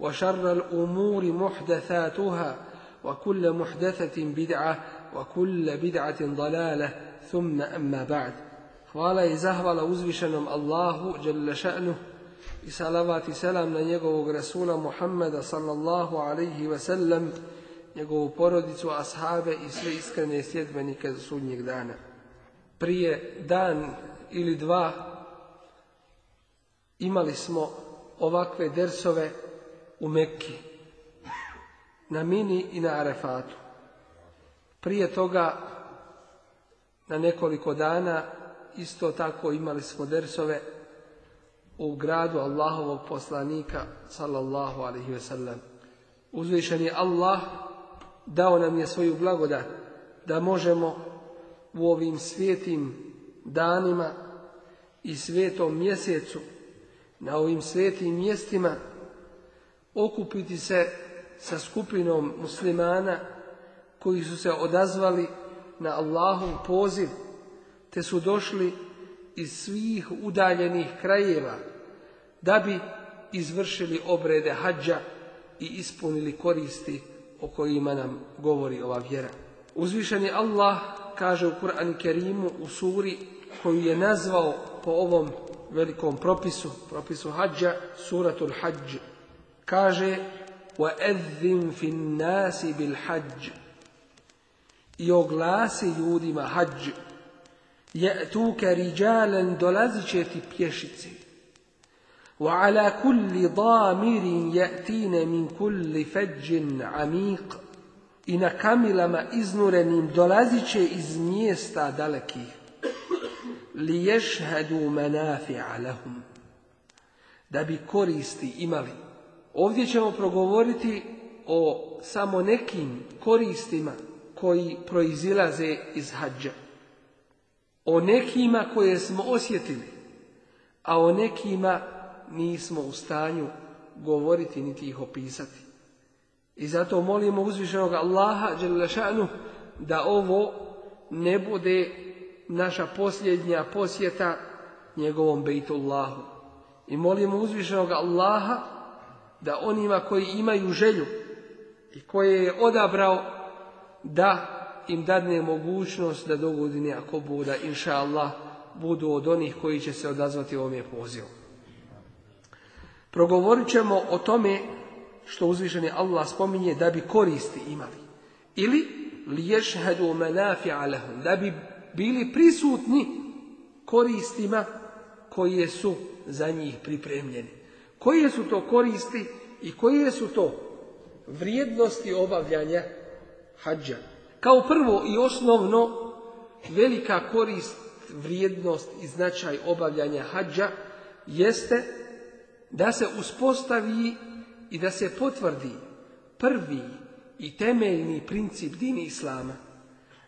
وشر الأمور محدثاتها وكل محدثة بدعة وكل بدعة ضلالة ثم أما بعد Hvala i zahvala uzvišenom Allahu jalla i salavat i selam na njegovog Rasula Muhammada sallallahu alaihi wa sellem, njegovu porodicu, ashabe i sve iskrene sjedbenike za sudnjeg dana. Prije dan ili dva imali smo ovakve dersove u Mekki, na Mini i na Arefatu. Prije toga, na nekoliko dana, isto tako imali smo dersove u gradu Allahovog poslanika, sallallahu alaihi ve sellem. Uzvišen je Allah, dao nam je svoju blagodat, da možemo u ovim svijetim danima i svetom mjesecu, na ovim svetim mjestima, okupiti se sa skupinom muslimana koji su se odazvali na Allahov poziv te su došli iz svih udaljenih krajeva da bi izvršili obrede hađa i ispunili koristi o kojima nam govori ova vjera. Uzvišeni Allah kaže u Kur'an Kerimu u suri koju je nazvao po ovom velikom propisu, propisu hađa, suratul hadž Kaže وَأَذِّمْ فِي النَّاسِ بِالْحَجِّ I oglasi ljudima hađ. يَأْتُوكَ رِجَالًا Dolazit će ti pješici. وَعَلَى كُلِّ ضَامِرٍ يَأْتِينَ مِنْ كُلِّ فَجٍ عَمِيقٍ I na kamilama iznurenim dolazit iz mjesta dalekih. لِيَشْهَدُوا مَنَافِعَ Da bi koristi imali. Ovdje ćemo progovoriti o samo nekim koristima koji proizilaze iz hađa. O nekima koje smo osjetili, a o nekima nismo u stanju govoriti niti ih opisati. I zato molimo uzvišenog Allaha Đelešanu da ovo ne bude naša posljednja posjeta njegovom Allahu. I molimo uzvišenog Allaha da onima koji imaju želju i koje je odabrao da im dadne mogućnost da dogodine ako bude inša Allah, budu od onih koji će se odazvati ovom je pozivu. Progovorit ćemo o tome što uzvišeni Allah spominje da bi koristi imali. Ili liješhedu menafi da bi bili prisutni koristima koje su za njih pripremljeni. Koje su to koristi i koje su to vrijednosti obavljanja hađa? Kao prvo i osnovno, velika korist, vrijednost i značaj obavljanja hađa jeste da se uspostavi i da se potvrdi prvi i temeljni princip dini Islama,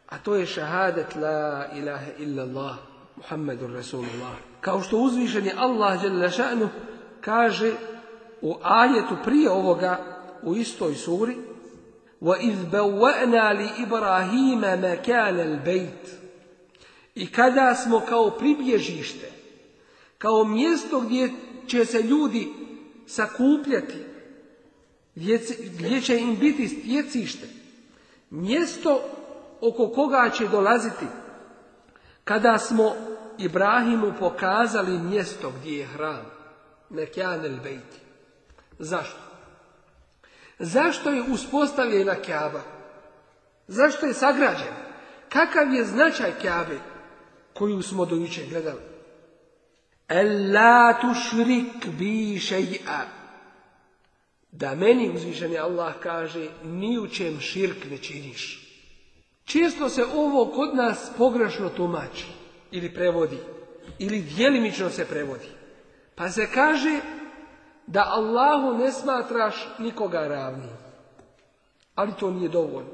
a to je šahadat la ilaha illallah, Muhammedur Rasulullah. Kao što uzvišen je Allah kaže u ajetu prije ovoga u istoj suri li ibrahima makan al I kada smo kao pribježište, kao mjesto gdje će se ljudi sakupljati, gdje, će im biti stjecište, mjesto oko koga će dolaziti, kada smo Ibrahimu pokazali mjesto gdje je hram el Zašto? Zašto je uspostavljena Kaaba? Zašto je sagrađena? Kakav je značaj Kaabe koju smo do jučer gledali? Ella tušrik bi šeji'a. Da meni uzvišeni Allah kaže, ni u čem širk ne činiš. Često se ovo kod nas pogrešno tumači ili prevodi ili djelimično se prevodi. Pa se kaže da Allahu ne smatraš nikoga ravnim. Ali to nije dovoljno.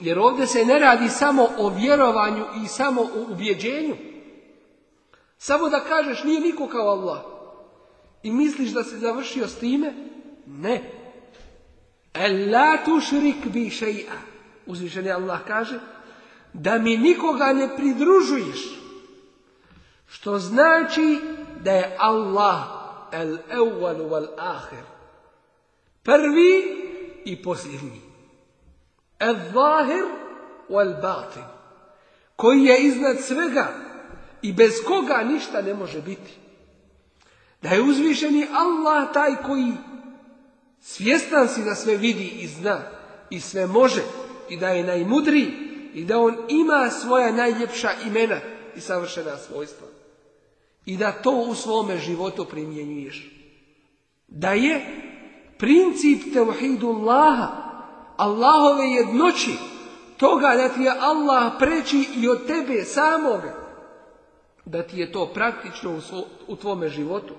Jer ovdje se ne radi samo o vjerovanju i samo o ubjeđenju. Samo da kažeš nije niko kao Allah. I misliš da si završio s time? Ne. Ela širik bi šeja. Uzvišeni Allah kaže da mi nikoga ne pridružuješ. Što znači da je Allah el evvalu wal ahir. Prvi i posljednji. El zahir wal batin. Koji je iznad svega i bez koga ništa ne može biti. Da je uzvišeni Allah taj koji svjestan si da sve vidi i zna i sve može i da je najmudriji i da on ima svoja najljepša imena i savršena svojstva i da to u svome životu primjenjuješ. Da je princip Allaha, Allahove jednoći, toga da ti je Allah preći i od tebe samove, da ti je to praktično u, u tvome životu.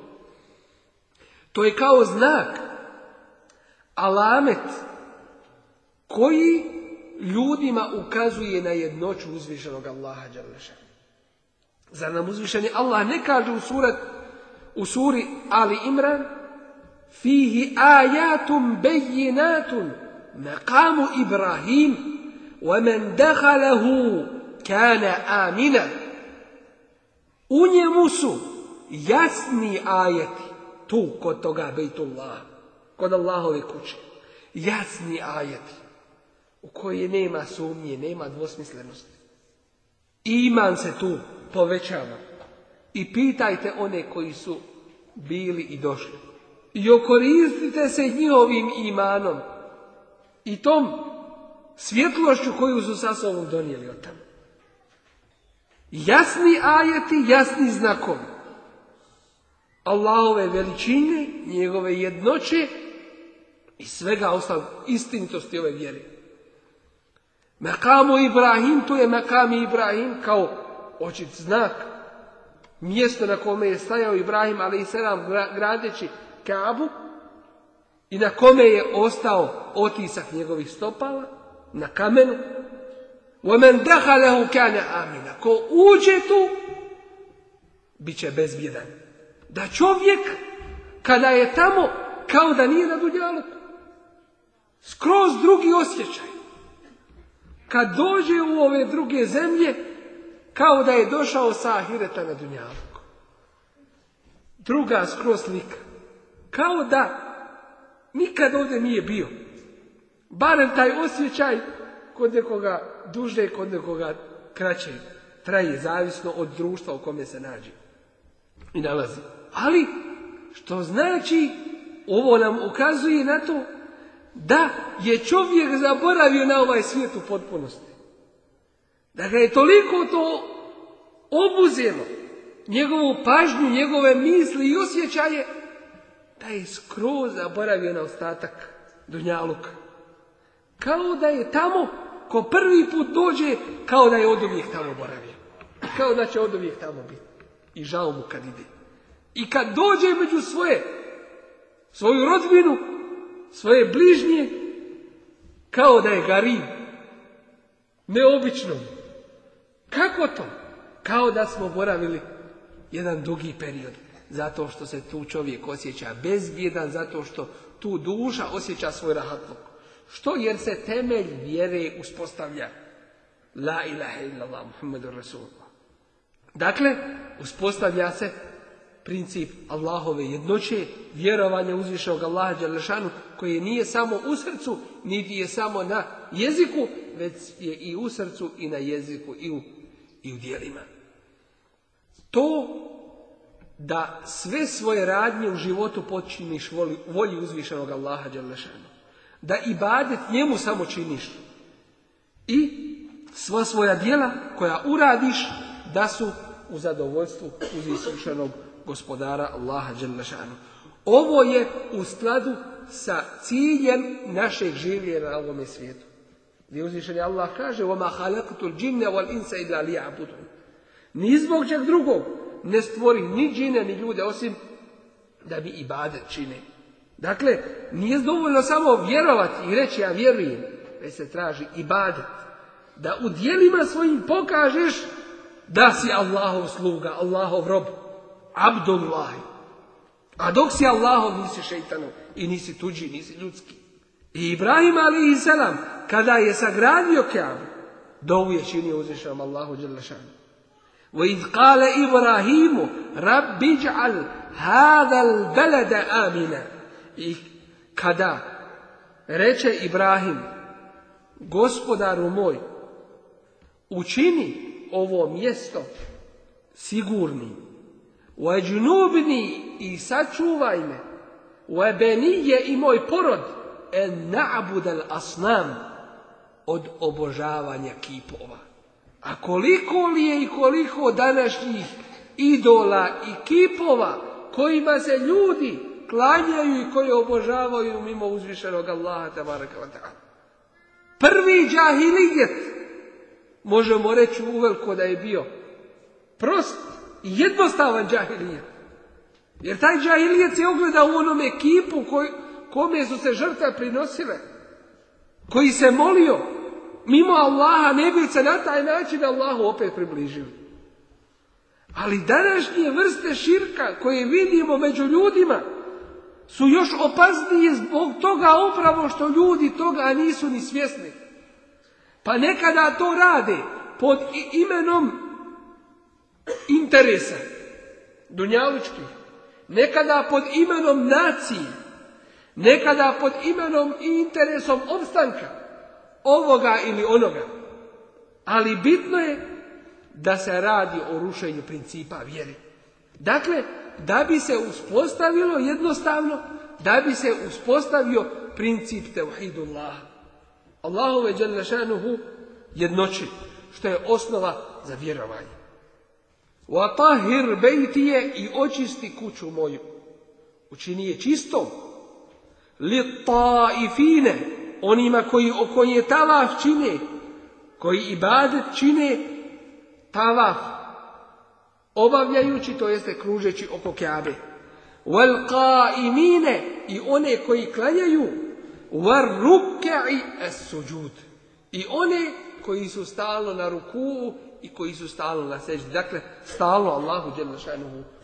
To je kao znak, alamet, koji ljudima ukazuje na jednoću uzvišenog Allaha Đalešana. Zar nam uzvišeni Allah ne kaže u, surat, u suri Ali Imran Fihi ajatum bejinatun maqamu Ibrahim men dehalahu kana amina U njemu su jasni ajeti tu kod toga Bejtullah, kod Allahove kuće. Jasni ajeti u koje nema sumnje, nema dvosmislenosti. Iman se tu povećava. I pitajte one koji su bili i došli. I okoristite se njihovim imanom i tom svjetlošću koju su sa sobom donijeli od tamo. Jasni ajeti, jasni znakovi. Allahove veličine, njegove jednoće i svega ostalog istinitosti ove vjere. Makamu Ibrahim, tu je makam Ibrahim kao očit znak. Mjesto na kome je stajao Ibrahim, ali i sedam gradeći Kabu i na kome je ostao otisak njegovih stopala, na kamenu. Omen amina. Ko uđe tu, bit će bezbjedan. Da čovjek, kada je tamo, kao da nije na dunjaluku. Skroz drugi osjećaj. Kad dođe u ove druge zemlje, kao da je došao sa ahireta na Dunjavku. Druga skroz slika. Kao da nikad ovdje nije bio. Barem taj osjećaj kod nekoga duže, kod nekoga kraće traje, zavisno od društva u kome se nađe i nalazi. Ali, što znači, ovo nam ukazuje na to da je čovjek zaboravio na ovaj svijet u potpunosti. Da ga je toliko to obuzelo, njegovu pažnju, njegove misli i osjećaje, da je skroz zaboravio na ostatak Dunjaluka. Kao da je tamo, ko prvi put dođe, kao da je od uvijek tamo boravio. Kao da će od uvijek tamo biti. I žao mu kad ide. I kad dođe među svoje, svoju rodbinu, svoje bližnje, kao da je garim. Neobično kako to? Kao da smo boravili jedan dugi period. Zato što se tu čovjek osjeća bezbjedan, zato što tu duša osjeća svoj rahatluk. Što? Jer se temelj vjere uspostavlja. La ilaha illallah, Muhammedu Rasulullah. Dakle, uspostavlja se princip Allahove jednoće, vjerovanje uzvišnog Allaha Đalešanu, koje nije samo u srcu, niti je samo na jeziku, već je i u srcu i na jeziku i u i u dijelima. To da sve svoje radnje u životu počiniš voli, volji uzvišenog Allaha Đalešanu. Da badet njemu samo činiš. I sva svoja dijela koja uradiš da su u zadovoljstvu uzvišenog gospodara Allaha Đalešanu. Ovo je u skladu sa ciljem našeg življenja na ovome svijetu. Gdje uzvišeni Allah kaže وَمَا الْجِنَّ Ni zbog čeg drugog ne stvori ni džine ni ljude osim da bi ibadet čine. Dakle, nije dovoljno samo vjerovati i reći ja vjerujem, već se traži ibadet. Da u dijelima svojim pokažeš da si Allahov sluga, Allahov rob, Abdullahi. A dok si Allahov nisi šeitanov i nisi tuđi, nisi ljudski. I Ibrahim ali i selam, kada je sagradio Kjavu, dovu je činio uzvišam Allahu Đelešanu. idh kale Ibrahimu, rabbi dja'al hadal الْبَلَدَ amina. I kada reče Ibrahim, gospodaru moj, učini ovo mjesto sigurnim. džnubni I sačuvaj me. benije I moj porod en na'budal asnam od obožavanja kipova. A koliko li je i koliko današnjih idola i kipova kojima se ljudi klanjaju i koje obožavaju mimo uzvišenog Allaha tabaraka wa ta'ala. Prvi džahilijet možemo reći uveliko da je bio prost i jednostavan džahilijet. Jer taj džahilijet se ogleda u onome kipu koju kome su se žrtve prinosile, koji se molio mimo Allaha, ne bi se na taj način Allahu opet približio. Ali današnje vrste širka koje vidimo među ljudima su još opaznije zbog toga upravo što ljudi toga nisu ni svjesni. Pa nekada to rade pod imenom interesa dunjalučkih, nekada pod imenom nacije, Nekada pod imenom i interesom obstanka ovoga ili onoga. Ali bitno je da se radi o rušenju principa vjere. Dakle, da bi se uspostavilo jednostavno, da bi se uspostavio princip tevhidullaha. Allahove djelašanuhu jednoči, što je osnova za vjerovanje. Wa tahir bejtije i očisti kuću moju. Učini je čistom, li fine onima koji je tavaf čine, koji ibadet čine tavaf, obavljajući, to jeste kružeći oko kjabe. Wal qaimine i one koji klanjaju, war ruk'i sujud i one koji su stalno na ruku i koji su stalno na seđu. Dakle, stalno Allahu dželle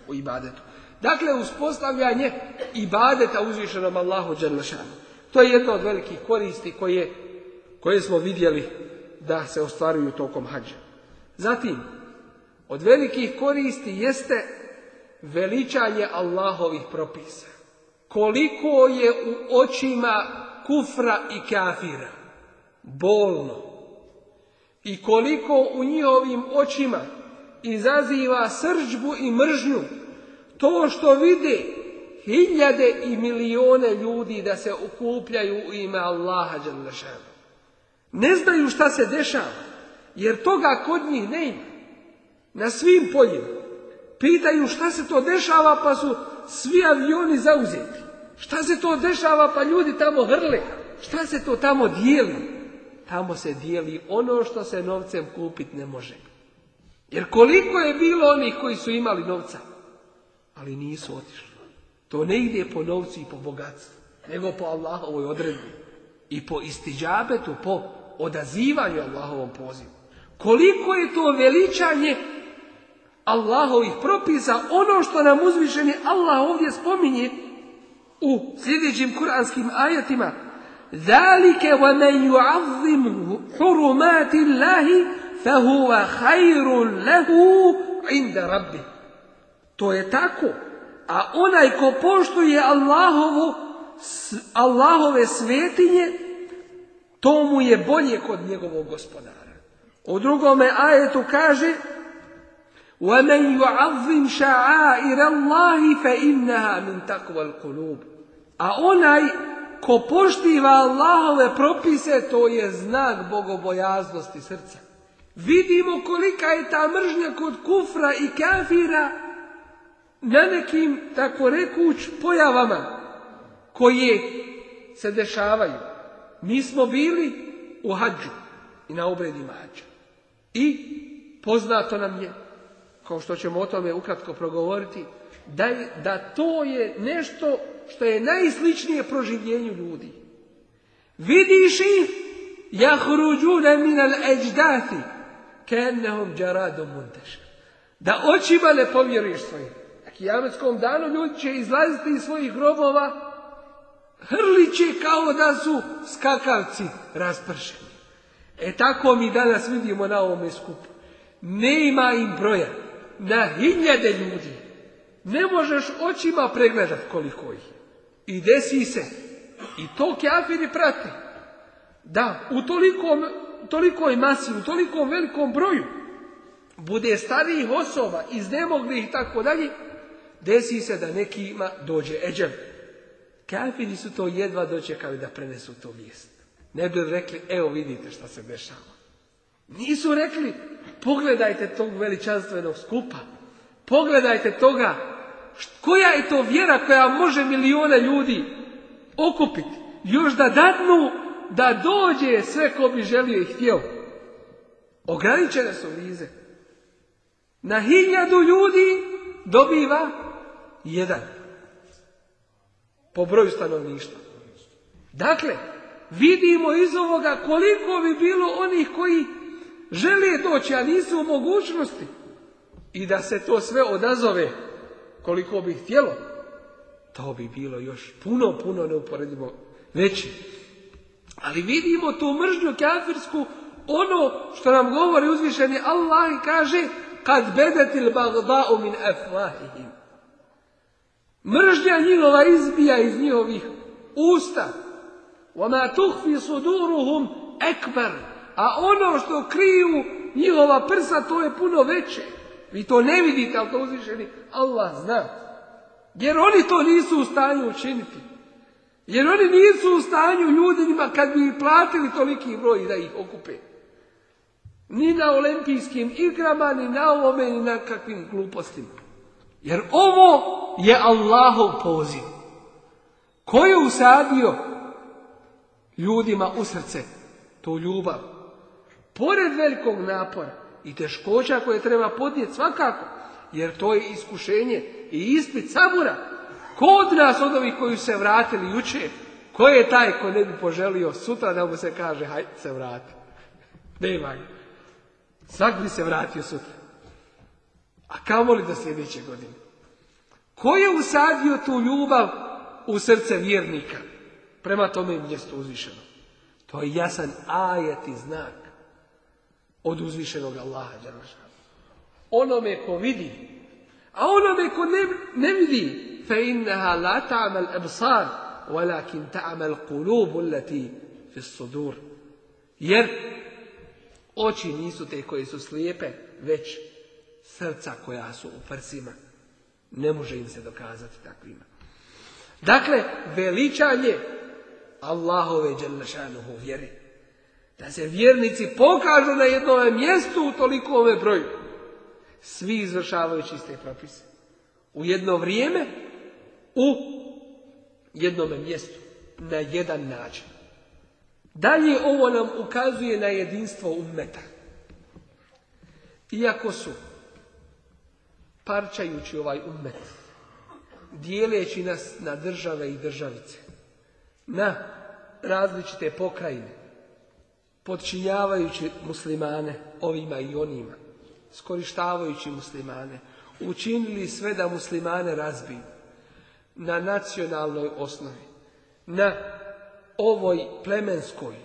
u ibadetu. Dakle, uspostavljanje ibadeta uzvišenom Allahu Đerlešanu. To je jedna od velikih koristi koje, smo vidjeli da se ostvaruju tokom hađa. Zatim, od velikih koristi jeste veličanje Allahovih propisa. Koliko je u očima kufra i kafira bolno i koliko u njihovim očima izaziva sržbu i mržnju to što vidi hiljade i milijone ljudi da se okupljaju u ime Allaha Đalešanu. Ne znaju šta se dešava, jer toga kod njih ne ima. Na svim poljima. Pitaju šta se to dešava, pa su svi avioni zauzeti. Šta se to dešava, pa ljudi tamo hrle. Šta se to tamo dijeli? Tamo se dijeli ono što se novcem kupiti ne može. Jer koliko je bilo onih koji su imali novca? ali nisu otišli. To ne ide po novci i po bogatstvu, nego po Allahovoj odredbi i po istiđabetu, po odazivanju Allahovom pozivu. Koliko je to veličanje Allahovih propisa, ono što nam uzvišeni Allah ovdje spominje u sljedećim kuranskim ajatima. Zalike wa men yu'azzim hurumati Allahi fahuwa khairun lahu inda to je tako. A onaj ko poštuje Allahovo, Allahove svetinje, to mu je bolje kod njegovog gospodara. U drugome ajetu kaže وَمَنْ يُعَظِّمْ شَعَائِرَ اللَّهِ فَإِنَّهَا مِنْ تَقْوَ الْقُلُوبِ A onaj ko poštiva Allahove propise, to je znak bogobojaznosti srca. Vidimo kolika je ta mržnja kod kufra i kafira, na nekim, tako rekuć, pojavama koje se dešavaju. Mi smo bili u hađu i na obredima hađa. I poznato nam je, kao što ćemo o tome ukratko progovoriti, da, da to je nešto što je najsličnije proživljenju ljudi. Vidiš ih, jahruđune minal eđdati, kennehom džaradom munteš. Da očima ne povjeriš svojim kijametskom danu ljudi će izlaziti iz svojih grobova hrliće kao da su skakavci raspršeni. E tako mi danas vidimo na ovome skupu. Ne ima im broja. Na hiljade ljudi. Ne možeš očima pregledat koliko ih I desi se. I to kjafiri prati. Da, u tolikom, tolikoj masi, u tolikom velikom broju bude starijih osoba, iznemoglih i tako dalje, desi se da neki ima dođe eđem. Kafiri su to jedva dočekali da prenesu to vijest. Ne bi rekli, evo vidite šta se dešava. Nisu rekli, pogledajte tog veličanstvenog skupa. Pogledajte toga. Koja je to vjera koja može milijone ljudi okupiti? Još da dadnu, da dođe sve ko bi želio i htio. Ograničene su vize. Na hiljadu ljudi dobiva jedan. Po broju stanovništva. Dakle, vidimo iz ovoga koliko bi bilo onih koji žele doći, a nisu u mogućnosti. I da se to sve odazove koliko bi htjelo. To bi bilo još puno, puno neuporedivo veći. Ali vidimo tu mržnju kafirsku, ono što nam govori uzvišeni Allah i kaže kad bedetil bagda'u min afvahihim. Mržnja njihova izbija iz njihovih usta. Ona tuhfi suduruhum ekber. A ono što kriju njihova prsa to je puno veće. Vi to ne vidite, ali to uzvišeni Allah zna. Jer oni to nisu u stanju učiniti. Jer oni nisu u stanju ljudima kad bi platili toliki broj da ih okupe. Ni na olimpijskim igrama, ni na ovome, ni na kakvim glupostima. Jer ovo je Allahov poziv. Ko je usadio ljudima u srce tu ljubav? Pored velikog napora i teškoća koje treba podnijeti svakako, jer to je iskušenje i ispit sabura. Ko od nas, od ovih koji se vratili juče, ko je taj ko ne bi poželio sutra da mu se kaže, hajde se vrati. Ne imaju. Svak bi se vratio sutra. A li do sljedeće godine. Ko je usadio tu ljubav u srce vjernika? Prema tome mjesto uzvišeno. To je jasan ajet i znak od uzvišenog Allaha. Onome ko vidi, a onome ko ne, ne vidi, fe innaha la ta'mal absar, walakin ta'mal kulubu allati sudur. Jer oči nisu te koje su slijepe, već srca koja su u prsima. Ne može im se dokazati takvima. Dakle, veličanje Allahove u vjeri. Da se vjernici pokažu na jednome mjestu u tolikome broju. Svi izvršavajući ste propise. U jedno vrijeme, u jednome mjestu. Na jedan način. Dalje ovo nam ukazuje na jedinstvo ummeta. Iako su parčajući ovaj umet, dijeleći nas na države i državice, na različite pokrajine, podčinjavajući muslimane ovima i onima, skorištavajući muslimane, učinili sve da muslimane razbiju na nacionalnoj osnovi, na ovoj plemenskoj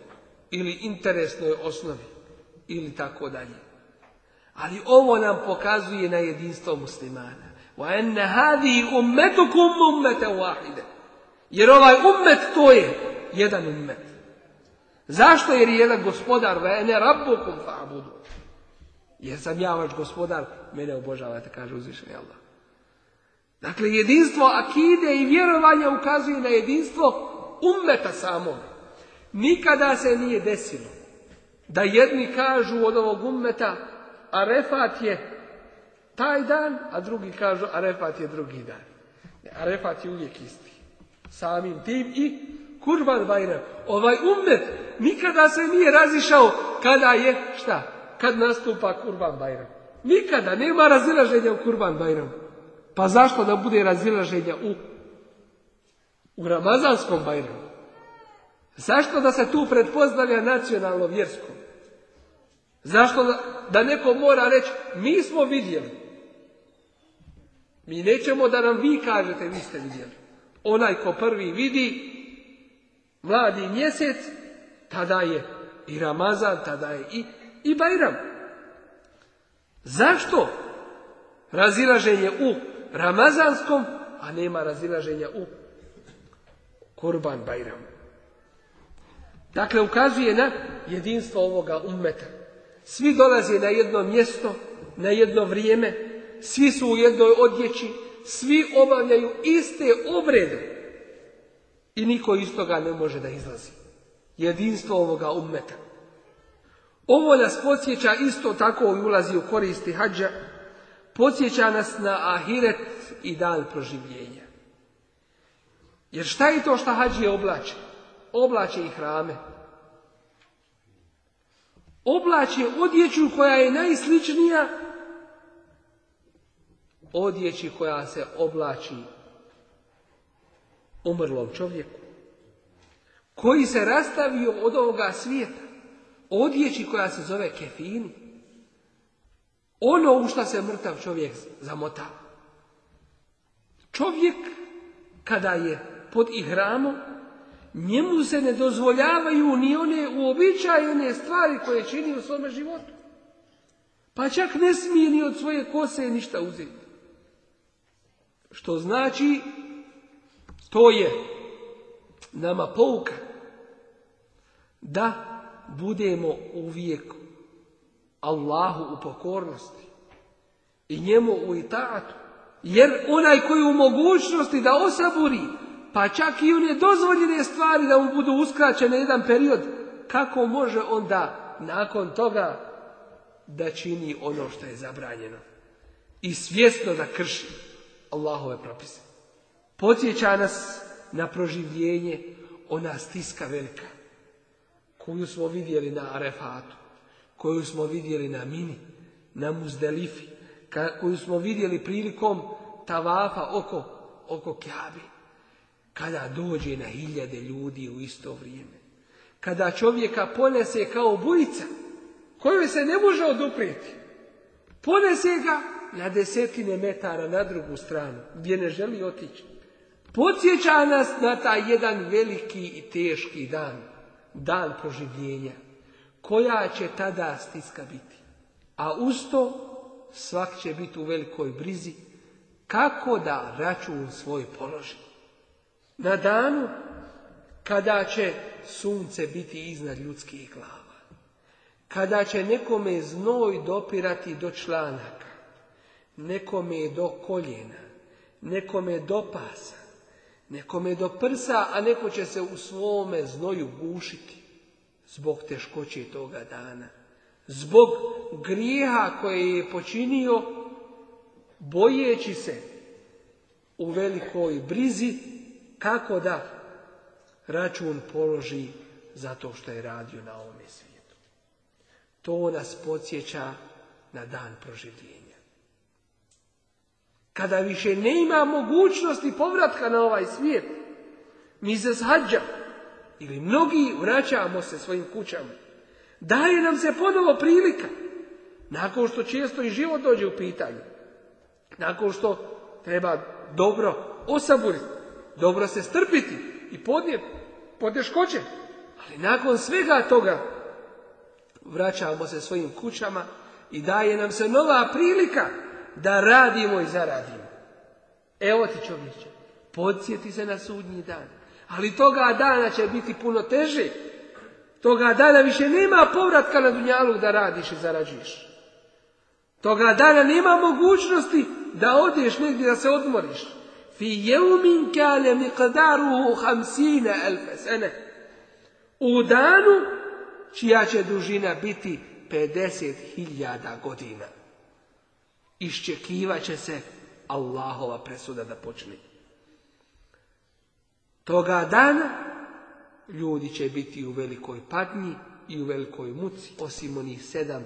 ili interesnoj osnovi ili tako dalje. Ali ovo nam pokazuje na jedinstvo muslimana. Wa hadi hadhihi ummatukum ummeta wahida. Jer ovaj ummet to je jedan ummet. Zašto? Jer je jedan gospodar, ve ene rabbukum fa'budu. Jer sam ja vaš gospodar, mene obožavate, kaže uzvišenje Allah. Dakle, jedinstvo akide i vjerovanja ukazuje na jedinstvo ummeta samog. Nikada se nije desilo da jedni kažu od ovog ummeta Arefat je taj dan, a drugi kažu Arefat je drugi dan. Arefat je uvijek isti. Samim tim i kurban bajram. Ovaj umet nikada se nije razišao kada je šta? Kad nastupa kurban bajram. Nikada nema razilaženja u kurban bajram Pa zašto da bude razilaženja u, u ramazanskom bajramu? Zašto da se tu pretpostavlja nacionalno vjersko? Zašto da, neko mora reći, mi smo vidjeli. Mi nećemo da nam vi kažete, vi ste vidjeli. Onaj ko prvi vidi, mladi mjesec, tada je i Ramazan, tada je i, i Bajram. Zašto razilaženje u Ramazanskom, a nema razilaženja u Kurban Bajram. Dakle, ukazuje na jedinstvo ovoga ummeta. Svi dolaze na jedno mjesto, na jedno vrijeme, svi su u jednoj odjeći, svi obavljaju iste obrede i niko iz toga ne može da izlazi. Jedinstvo ovoga ummeta. Ovo nas podsjeća isto tako i ulazi u koristi hađa, podsjeća nas na ahiret i dan proživljenja. Jer šta je to što hađije oblače? Oblače i hrame, oblače odjeću koja je najsličnija odjeći koja se oblači umrlom čovjeku, koji se rastavio od ovoga svijeta, odjeći koja se zove kefini, ono u što se mrtav čovjek zamota. Čovjek, kada je pod ihramom, njemu se ne dozvoljavaju ni one uobičajene stvari koje čini u svome životu. Pa čak ne smije ni od svoje kose ništa uzeti. Što znači, to je nama pouka da budemo uvijek Allahu u pokornosti i njemu u itaatu. Jer onaj koji u mogućnosti da osaburi pa čak i u dozvoljene stvari da mu budu uskraćene jedan period. Kako može onda nakon toga da čini ono što je zabranjeno? I svjesno da krši Allahove propise. Podsjeća nas na proživljenje ona stiska velika koju smo vidjeli na Arefatu, koju smo vidjeli na Mini, na Muzdelifi, koju smo vidjeli prilikom tavafa oko, oko Kjabi. Kada dođe na hiljade ljudi u isto vrijeme. Kada čovjeka ponese kao bujica, koju se ne može oduprijeti. Ponese ga na desetine metara na drugu stranu, gdje ne želi otići. Podsjeća nas na taj jedan veliki i teški dan, dan proživljenja, koja će tada stiska biti. A uz to svak će biti u velikoj brizi kako da račun svoj položaj na danu kada će sunce biti iznad ljudskih glava, kada će nekome znoj dopirati do članaka, nekome do koljena, nekome do pasa, nekome do prsa, a neko će se u svome znoju gušiti zbog teškoće toga dana, zbog grijeha koje je počinio, bojeći se u velikoj brizi kako da račun položi zato što je radio na ovome svijetu. To nas podsjeća na dan proživljenja. Kada više ne ima mogućnosti povratka na ovaj svijet, mi se zhađamo, ili mnogi vraćamo se svojim kućama. Daje nam se ponovo prilika, nakon što često i život dođe u pitanje, nakon što treba dobro osaburiti, dobro se strpiti i podnijeti poteškoće. Ali nakon svega toga vraćamo se svojim kućama i daje nam se nova prilika da radimo i zaradimo. Evo ti čovječe, podsjeti se na sudnji dan. Ali toga dana će biti puno teže. Toga dana više nema povratka na dunjalu da radiš i zarađuješ. Toga dana nema mogućnosti da odeš negdje da se odmoriš. في يوم u danu čija će dužina biti 50.000 godina. će se Allahova presuda da počne. Toga dana ljudi će biti u velikoj patnji i u velikoj muci, osim onih sedam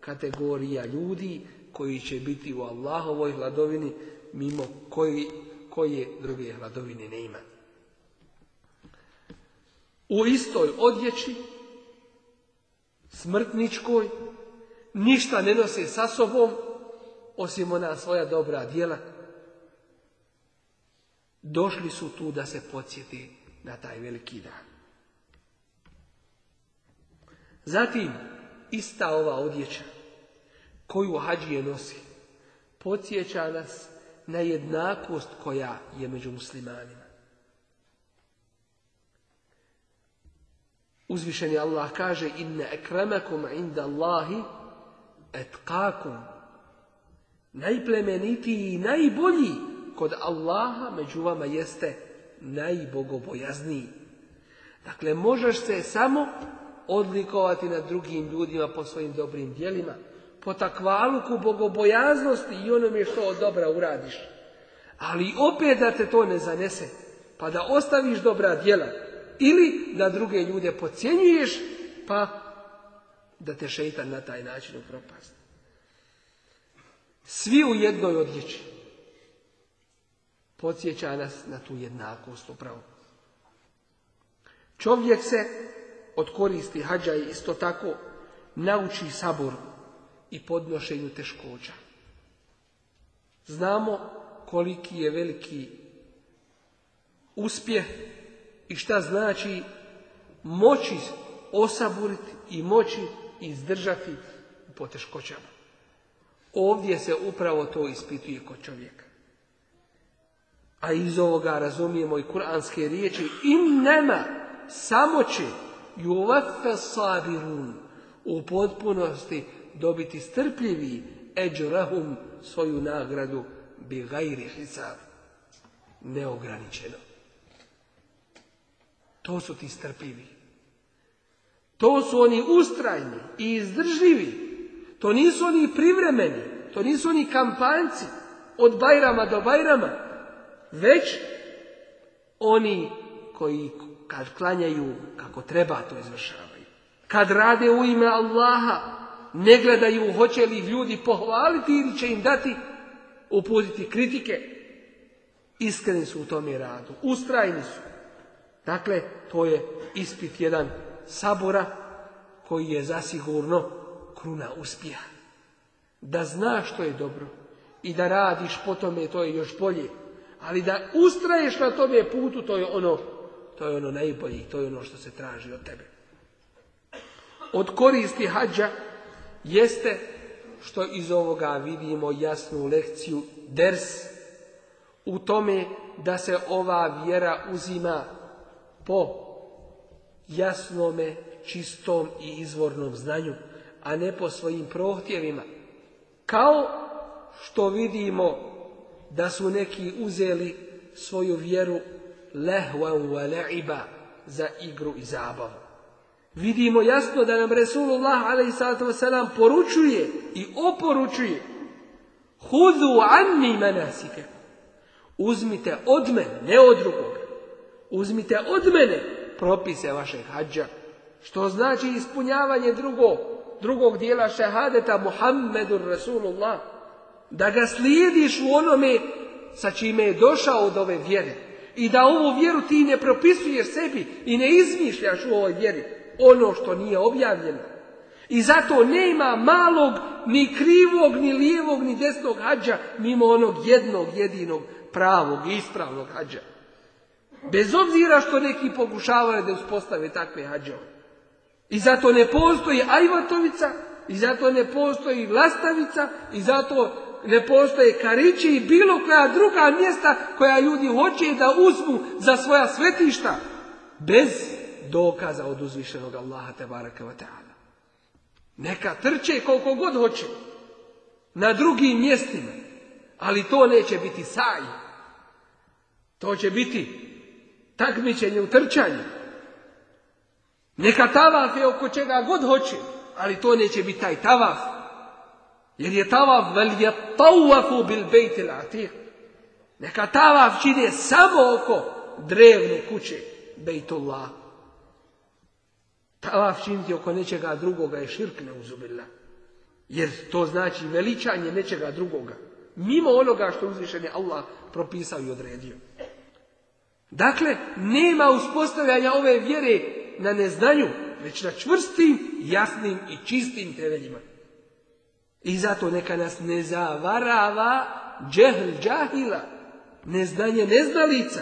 kategorija ljudi koji će biti u Allahovoj hladovini mimo koji koje druge hladovine ne ima. U istoj odjeći, smrtničkoj, ništa ne nose sa sobom, osim ona svoja dobra djela. Došli su tu da se podsjeti na taj veliki dan. Zatim, ista ova odjeća koju hađije nosi, podsjeća nas nejednakost koja je među muslimanima. Uzvišeni Allah kaže inne akramakum inda Allahi etkakum. Najplemenitiji i najbolji kod Allaha među vama jeste najbogobojazniji. Dakle, možeš se samo odlikovati na drugim ljudima po svojim dobrim djelima, po takvaluku bogobojaznosti i onome što od dobra uradiš. Ali opet da te to ne zanese, pa da ostaviš dobra djela ili da druge ljude podcjenjuješ, pa da te šeitan na taj način upropasti. Svi u jednoj odjeći. Podsjeća nas na tu jednakost upravo. Čovjek se od koristi hađa isto tako nauči saboru i podnošenju teškoća. Znamo koliki je veliki uspjeh i šta znači moći osaburiti i moći izdržati u poteškoćama. Ovdje se upravo to ispituje kod čovjeka. A iz ovoga razumijemo i kuranske riječi i nema samo će sabirun u potpunosti dobiti strpljivi eđorahum svoju nagradu bi gajri hisab. Neograničeno. To su ti strpljivi. To su oni ustrajni i izdržljivi. To nisu oni privremeni. To nisu oni kampanci od bajrama do bajrama. Već oni koji kad klanjaju kako treba to izvršavaju. Kad rade u ime Allaha ne gledaju hoće li ljudi pohvaliti ili će im dati uputiti kritike. Iskreni su u tom radu, ustrajni su. Dakle, to je ispit jedan sabora koji je zasigurno kruna uspjeha. Da zna što je dobro i da radiš po tome, to je još bolje. Ali da ustraješ na tome putu, to je ono, to je ono najbolje, to je ono što se traži od tebe. Od koristi hađa jeste što iz ovoga vidimo jasnu lekciju ders u tome da se ova vjera uzima po jasnome, čistom i izvornom znanju, a ne po svojim prohtjevima. Kao što vidimo da su neki uzeli svoju vjeru lehva za igru i zabavu vidimo jasno da nam Resulullah a.s. poručuje i oporučuje Hudu anni manasike. Uzmite od mene, ne od drugog. Uzmite od mene propise vašeg hađa. Što znači ispunjavanje drugog, drugog dijela šehadeta Muhammedu Resulullah. Da ga slijediš u onome sa čime je došao od ove vjere. I da ovu vjeru ti ne propisuješ sebi i ne izmišljaš u ovoj vjeri ono što nije objavljeno. I zato nema malog, ni krivog, ni lijevog, ni desnog hađa mimo onog jednog jedinog pravog i ispravnog hađa. Bez obzira što neki pokušavaju da uspostave takve hađove. I zato ne postoji ajvatovica, i zato ne postoji vlastavica, i zato ne postoje karići i bilo koja druga mjesta koja ljudi hoće da uzmu za svoja svetišta. Bez dokaza od uzvišenog Allaha tabaraka wa ta'ala. Neka trče koliko god hoće, na drugim mjestima, ali to neće biti saj. To će biti takmičenje u trčanju. Neka tavaf je oko čega god hoće, ali to neće biti taj tavaf. Jer je tavaf vel je tavafu bil bejti latih. Neka tavaf čine samo oko drevne kuće Bejtullah. Tavaf činiti oko nečega drugoga je širk neuzubila. Jer to znači veličanje nečega drugoga. Mimo onoga što uzvišen je Allah propisao i odredio. Dakle, nema uspostavljanja ove vjere na neznanju, već na čvrstim, jasnim i čistim temeljima. I zato neka nas ne zavarava džehl džahila, neznanje neznalica,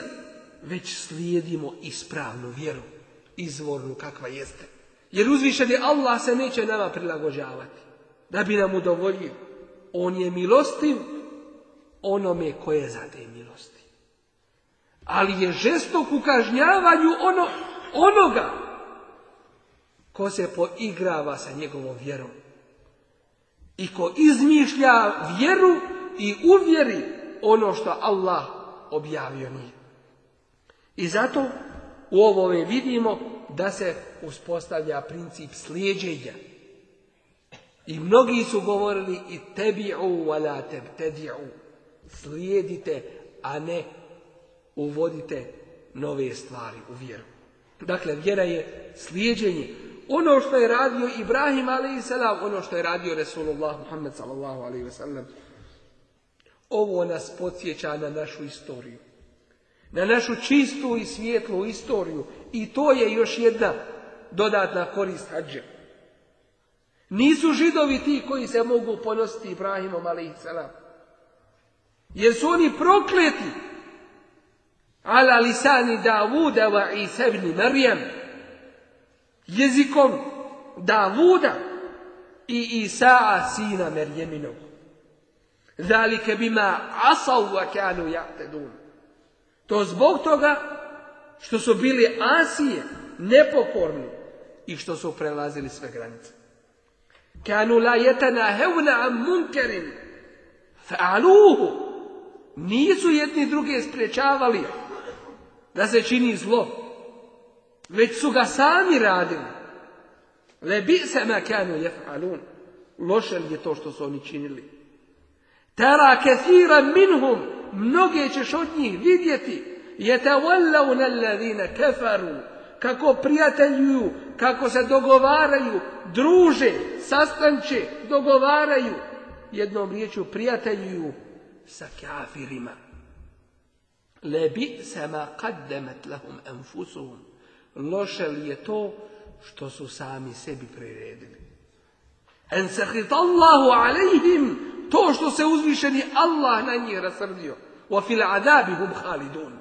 već slijedimo ispravnu vjeru izvornu kakva jeste. Jer uzvišeni je Allah se neće nama prilagođavati. Da bi nam udovoljio. On je milostiv onome koje zade milosti. Ali je žestok u kažnjavanju ono, onoga ko se poigrava sa njegovom vjerom. I ko izmišlja vjeru i uvjeri ono što Allah objavio nije. I zato u ovome vidimo da se uspostavlja princip slijeđenja. I mnogi su govorili i tebi'u wala tebtedi'u. Slijedite, a ne uvodite nove stvari u vjeru. Dakle, vjera je slijedeđenje. Ono što je radio Ibrahim a.s. ono što je radio Resulullah Muhammed s.a.v. Ovo nas podsjeća na našu istoriju na našu čistu i svijetlu istoriju. I to je još jedna dodatna korist hađa. Nisu židovi ti koji se mogu ponositi Ibrahimom a.s. Jer su oni prokleti. Ala lisani Davuda i sebni Marijem. Jezikom Davuda i Isaa sina Merjeminog. Zalike bima asau wa kanu to zbog toga što su bili Asije nepokorni i što su prelazili sve granice. Kanu la hevna am munkarin fa'aluhu. Nisu jedni druge sprečavali da se čini zlo, već su ga sami radili. Le bi se ma kanu yef'alun. Loše je to što su oni činili. Tara kathira minhum mnoge ćeš od njih vidjeti, je te na kefaru, kako prijateljuju, kako se dogovaraju, druže, sastanče, dogovaraju, jednom riječu prijateljuju sa kafirima. Lebi kad kaddemet lahum enfusum. Loše je to što su sami sebi priredili? En se Allahu alejhim to što se uzvišeni Allah na njih rasrdio. Wa fil hum halidun.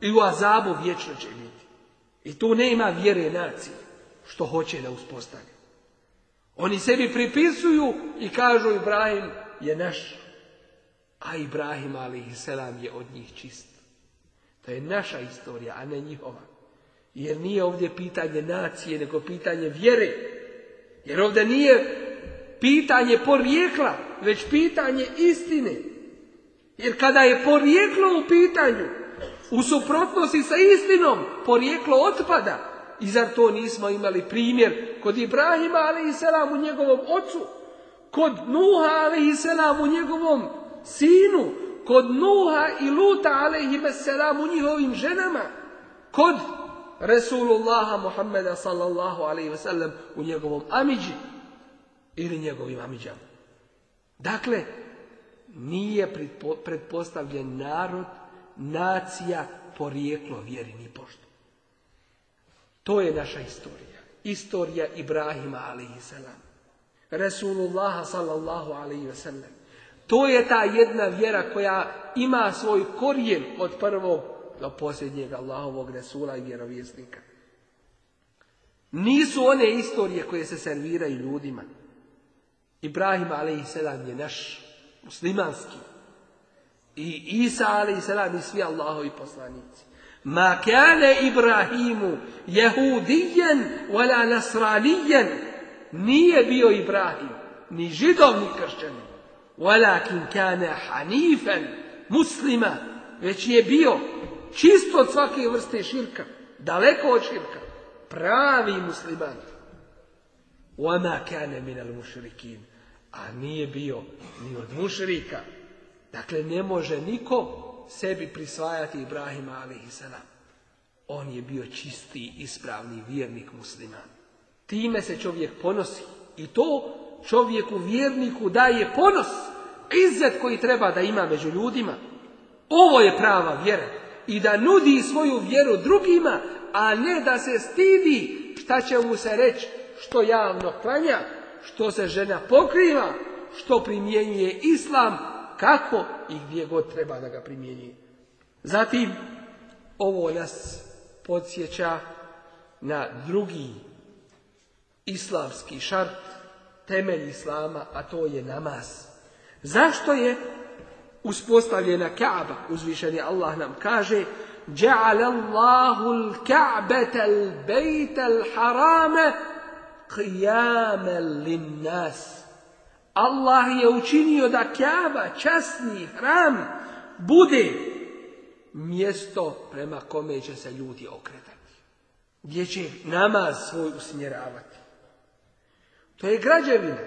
I u azabu vječno će biti. I tu nema vjere nacije što hoće da uspostavi. Oni sebi pripisuju i kažu Ibrahim je naš. A Ibrahim a.s. je od njih čist. To je naša istorija, a ne njihova. Jer nije ovdje pitanje nacije, nego pitanje vjere. Jer ovdje nije pitanje porijekla, već pitanje istine. Jer kada je porijeklo u pitanju, u suprotnosti sa istinom, porijeklo otpada. I zar to nismo imali primjer kod Ibrahima, ali i selam u njegovom ocu, kod Nuha, ali i selam u njegovom sinu, kod Nuha i Luta, ali i selam u njihovim ženama, kod Resulullaha Muhammeda sallallahu alaihi wasallam u njegovom amidži ili njegovim amidžama. Dakle, nije pretpostavljen narod, nacija, porijeklo vjeri ni pošto. To je naša istorija. Istorija Ibrahima a.s. Resulullah sallallahu a.s. To je ta jedna vjera koja ima svoj korijen od prvog do posljednjeg Allahovog Resula i vjerovjesnika. Nisu one istorije koje se serviraju ljudima. Ibrahim a.s. je naš muslimanski. I Isa a.s. i svi Allahovi poslanici. Ma kane Ibrahimu jehudijen wala nasranijen. Nije bio Ibrahim, ni židov, ni kršćanin. Walakin kane hanifen, muslima, već je bio čisto od svake vrste širka, daleko od širka, pravi musliman. A nije bio ni od mušrika. Dakle, ne može niko sebi prisvajati Ibrahima a.s. On je bio čisti, ispravni vjernik musliman. Time se čovjek ponosi. I to čovjeku vjerniku daje ponos. izet koji treba da ima među ljudima. Ovo je prava vjera. I da nudi svoju vjeru drugima, a ne da se stidi šta će mu se reći što javno klanja, što se žena pokriva, što primjenjuje islam, kako i gdje god treba da ga primjenjuje. Zatim, ovo nas podsjeća na drugi islamski šart, temelj islama, a to je namaz. Zašto je uspostavljena Kaaba? Uzvišeni Allah nam kaže al-Ka'bata الله الكعبة harame? Allah je učinio da kjava, časni hram, bude mjesto prema kome će se ljudi okretati. Gdje će namaz svoj usmjeravati. To je građevina,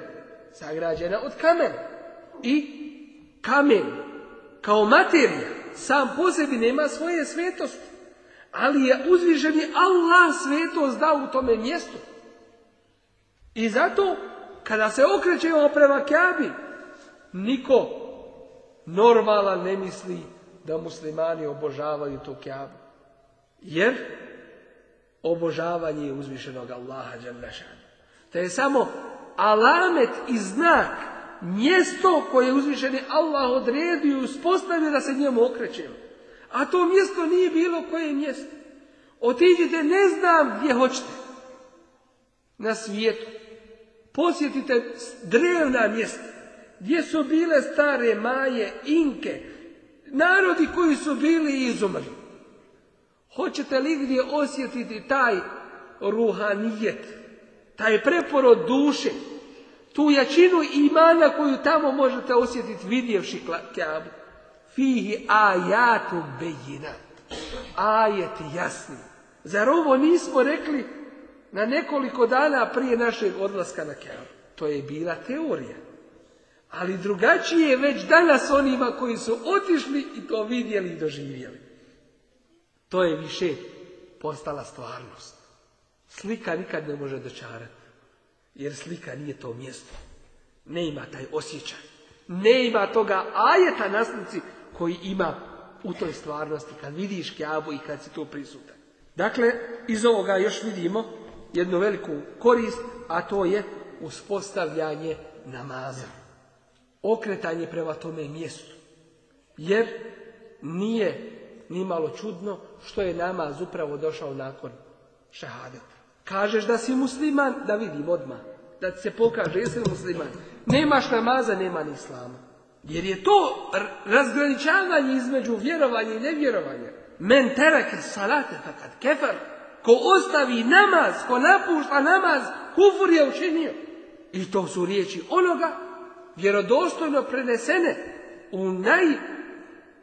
sagrađena od kamena. I kamen, kao materija, sam po sebi nema svoje svetosti. Ali je uzviženi Allah svetost dao u tome mjestu. I zato, kada se okrećemo prema Kjabi, niko normalan ne misli da muslimani obožavaju tu Kjabu. Jer obožavanje je uzvišenog Allaha To je samo alamet i znak, mjesto koje je uzvišeni Allah odredio i uspostavio da se njemu okrećemo. A to mjesto nije bilo koje mjesto. Otiđite ne znam gdje hoćete. Na svijetu. Posjetite drevna mjesta gdje su bile stare maje, inke, narodi koji su bili izumrli. Hoćete li gdje osjetiti taj ruhanijet, taj preporod duše, tu jačinu imana koju tamo možete osjetiti vidjevši kjabu. Fihi ajatu bejina. Ajet jasni. Zar ovo nismo rekli na nekoliko dana prije našeg odlaska na Kjavu. To je bila teorija. Ali drugačije je već danas onima koji su otišli i to vidjeli i doživjeli. To je više postala stvarnost. Slika nikad ne može dočarati. Jer slika nije to mjesto. Ne ima taj osjećaj. Ne ima toga ajeta nasnici koji ima u toj stvarnosti. Kad vidiš kjavu i kad si to prisutan. Dakle, iz ovoga još vidimo jednu veliku korist, a to je uspostavljanje namaza. Okretanje prema tome mjestu. Jer nije nimalo čudno što je namaz upravo došao nakon šahadeta. Kažeš da si musliman, da vidim odmah. Da ti se pokaže, jesi li musliman. Nemaš namaza, nema ni islama. Jer je to razgraničavanje između vjerovanja i nevjerovanja. Men terake salate fakat kefar ko ostavi namaz, ko napušta namaz, kufur je učinio. I to su riječi onoga vjerodostojno prenesene u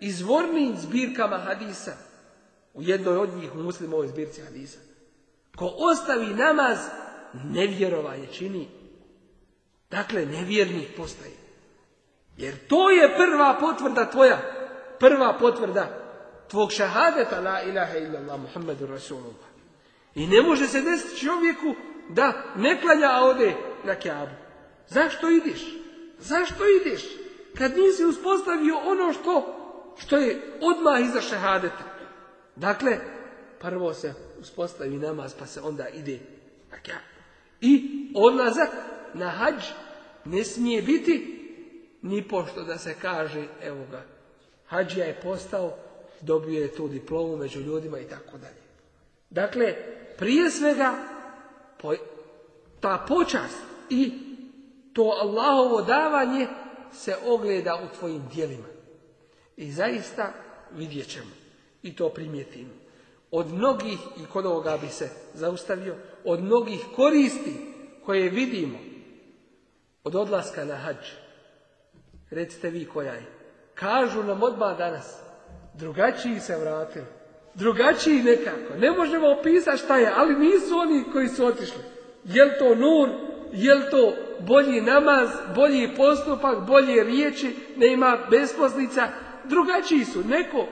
najizvornijim zbirkama hadisa. U jednoj od njih u muslimovoj zbirci hadisa. Ko ostavi namaz, nevjerovanje čini. Dakle, nevjernik postaje. Jer to je prva potvrda tvoja. Prva potvrda tvog šahadeta la ilaha illallah Muhammedu Rasulullah. I ne može se desiti čovjeku da ne klanja, a ode na kjabu. Zašto ideš? Zašto ideš? Kad nisi uspostavio ono što, što je odmah iza šehadeta. Dakle, prvo se uspostavi namaz, pa se onda ide na kjabu. I odlazak na hađ ne smije biti ni pošto da se kaže, evo ga, hađija je postao, dobio je tu diplomu među ljudima i tako dalje. Dakle, prije svega ta počast i to Allahovo davanje se ogleda u tvojim dijelima. I zaista vidjet ćemo i to primijetimo. Od mnogih, i kod ovoga bi se zaustavio, od mnogih koristi koje vidimo od odlaska na hađ. Recite vi koja je. Kažu nam odmah danas, drugačiji se vratili drugačiji nekako. Ne možemo opisati šta je, ali nisu oni koji su otišli. Jel to nur, jel to bolji namaz, bolji postupak, bolje riječi, ne ima besposlica, drugačiji su. Neko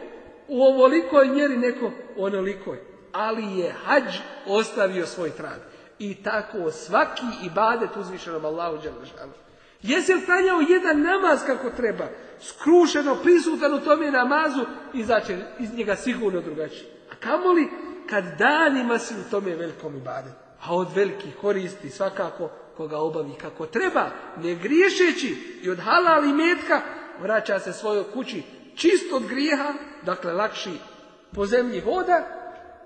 u ovolikoj mjeri, neko u onolikoj. Ali je hađ ostavio svoj trag. I tako svaki ibadet uzvišenom Allahu Đelešanu. Jesi li stanjao jedan namaz kako treba? Skrušeno, prisutan u tome namazu, izaće znači, iz njega sigurno drugačije. A kamoli kad danima si u tome velikom ibade. A od velikih koristi svakako koga obavi kako treba, ne griješeći i od halali metka vraća se svojoj kući čist od grijeha, dakle lakši po zemlji voda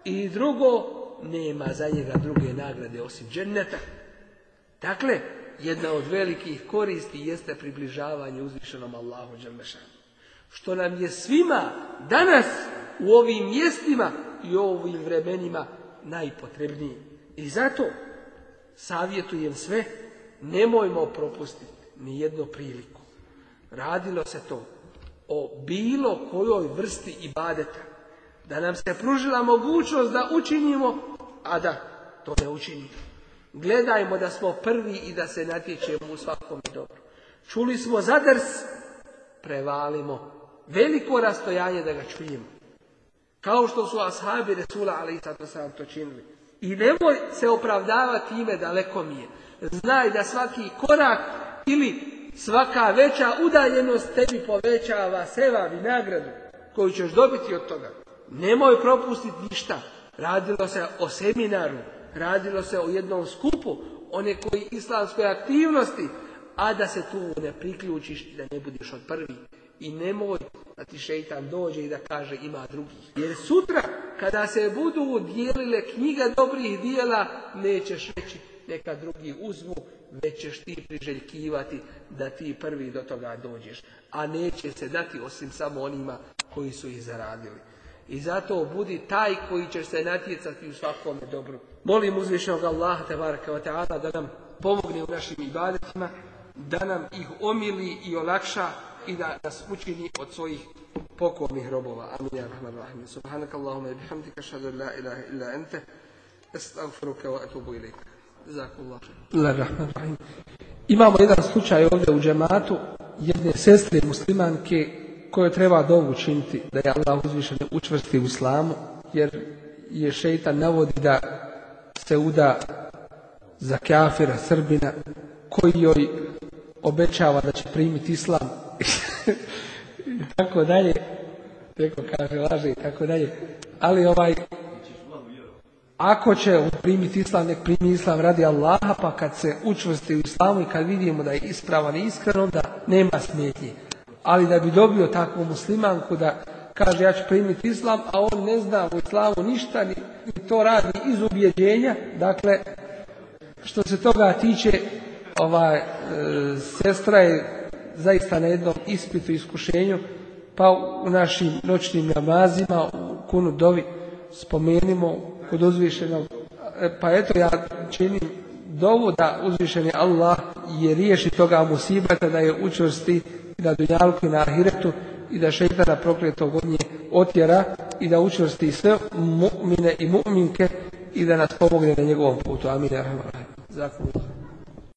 i drugo, nema za njega druge nagrade osim dženneta. Dakle, jedna od velikih koristi jeste približavanje uzvišenom Allahu Đalmešanu. Što nam je svima danas u ovim mjestima i ovim vremenima najpotrebniji. I zato savjetujem sve, nemojmo propustiti ni jednu priliku. Radilo se to o bilo kojoj vrsti ibadeta. Da nam se pružila mogućnost da učinimo, a da to ne učinimo. Gledajmo da smo prvi i da se natječemo u svakom dobru. Čuli smo zadrs, prevalimo. Veliko rastojanje da ga čujemo. Kao što su ashabi Resula ali i sam to činili. I nemoj se opravdavati ime daleko mi je. Znaj da svaki korak ili svaka veća udaljenost tebi povećava seva i nagradu koju ćeš dobiti od toga. Nemoj propustiti ništa. Radilo se o seminaru, Radilo se o jednom skupu one koji islamskoj aktivnosti, a da se tu ne priključiš da ne budeš od prvi. I nemoj da ti šeitan dođe i da kaže ima drugih. Jer sutra kada se budu dijelile knjiga dobrih dijela, nećeš reći neka drugi uzmu, već ćeš ti priželjkivati da ti prvi do toga dođeš. A neće se dati osim samo onima koji su ih zaradili. I zato budi taj koji će se natjecati u svakome dobru. Molim uzvišnog Allaha tebaraka wa ta'ala da nam pomogne u našim ibadetima, da nam ih omili i olakša i da nas učini od svojih pokornih robova. Amin ja rahman rahim. Subhanak Allahumma i bihamdika šadu la ilaha illa ente. astaghfiruka wa atubu ilik. Jazakallahu La rahman rahim. Imamo jedan slučaj ovdje u džematu jedne sestre muslimanke koje treba dovu učiniti da je Allah uzvišen učvrsti u islamu jer je šeitan navodi da se uda za kafira Srbina koji joj obećava da će primiti islam i tako dalje neko kaže laže i tako dalje ali ovaj ako će primiti islam nek primi islam radi Allaha pa kad se učvrsti u islamu i kad vidimo da je ispravan i iskren onda nema smetnje ali da bi dobio takvu muslimanku da kaže ja ću primiti islam a on ne zna u islamu ništa ni i to radi iz ubjeđenja, dakle, što se toga tiče, ova e, sestra je zaista na jednom ispitu, iskušenju, pa u našim noćnim namazima, u kunu dovi, spomenimo kod uzvišenog, e, pa eto ja činim dovu da uzvišeni Allah je riješi toga musibata, da je učvrsti na dunjalku i na ahiretu, i da šeitana prokletog od nje otjera i da učvrsti sve mu'mine i mu'minke i da nas pomogne na njegovom putu. Amin. Zakon.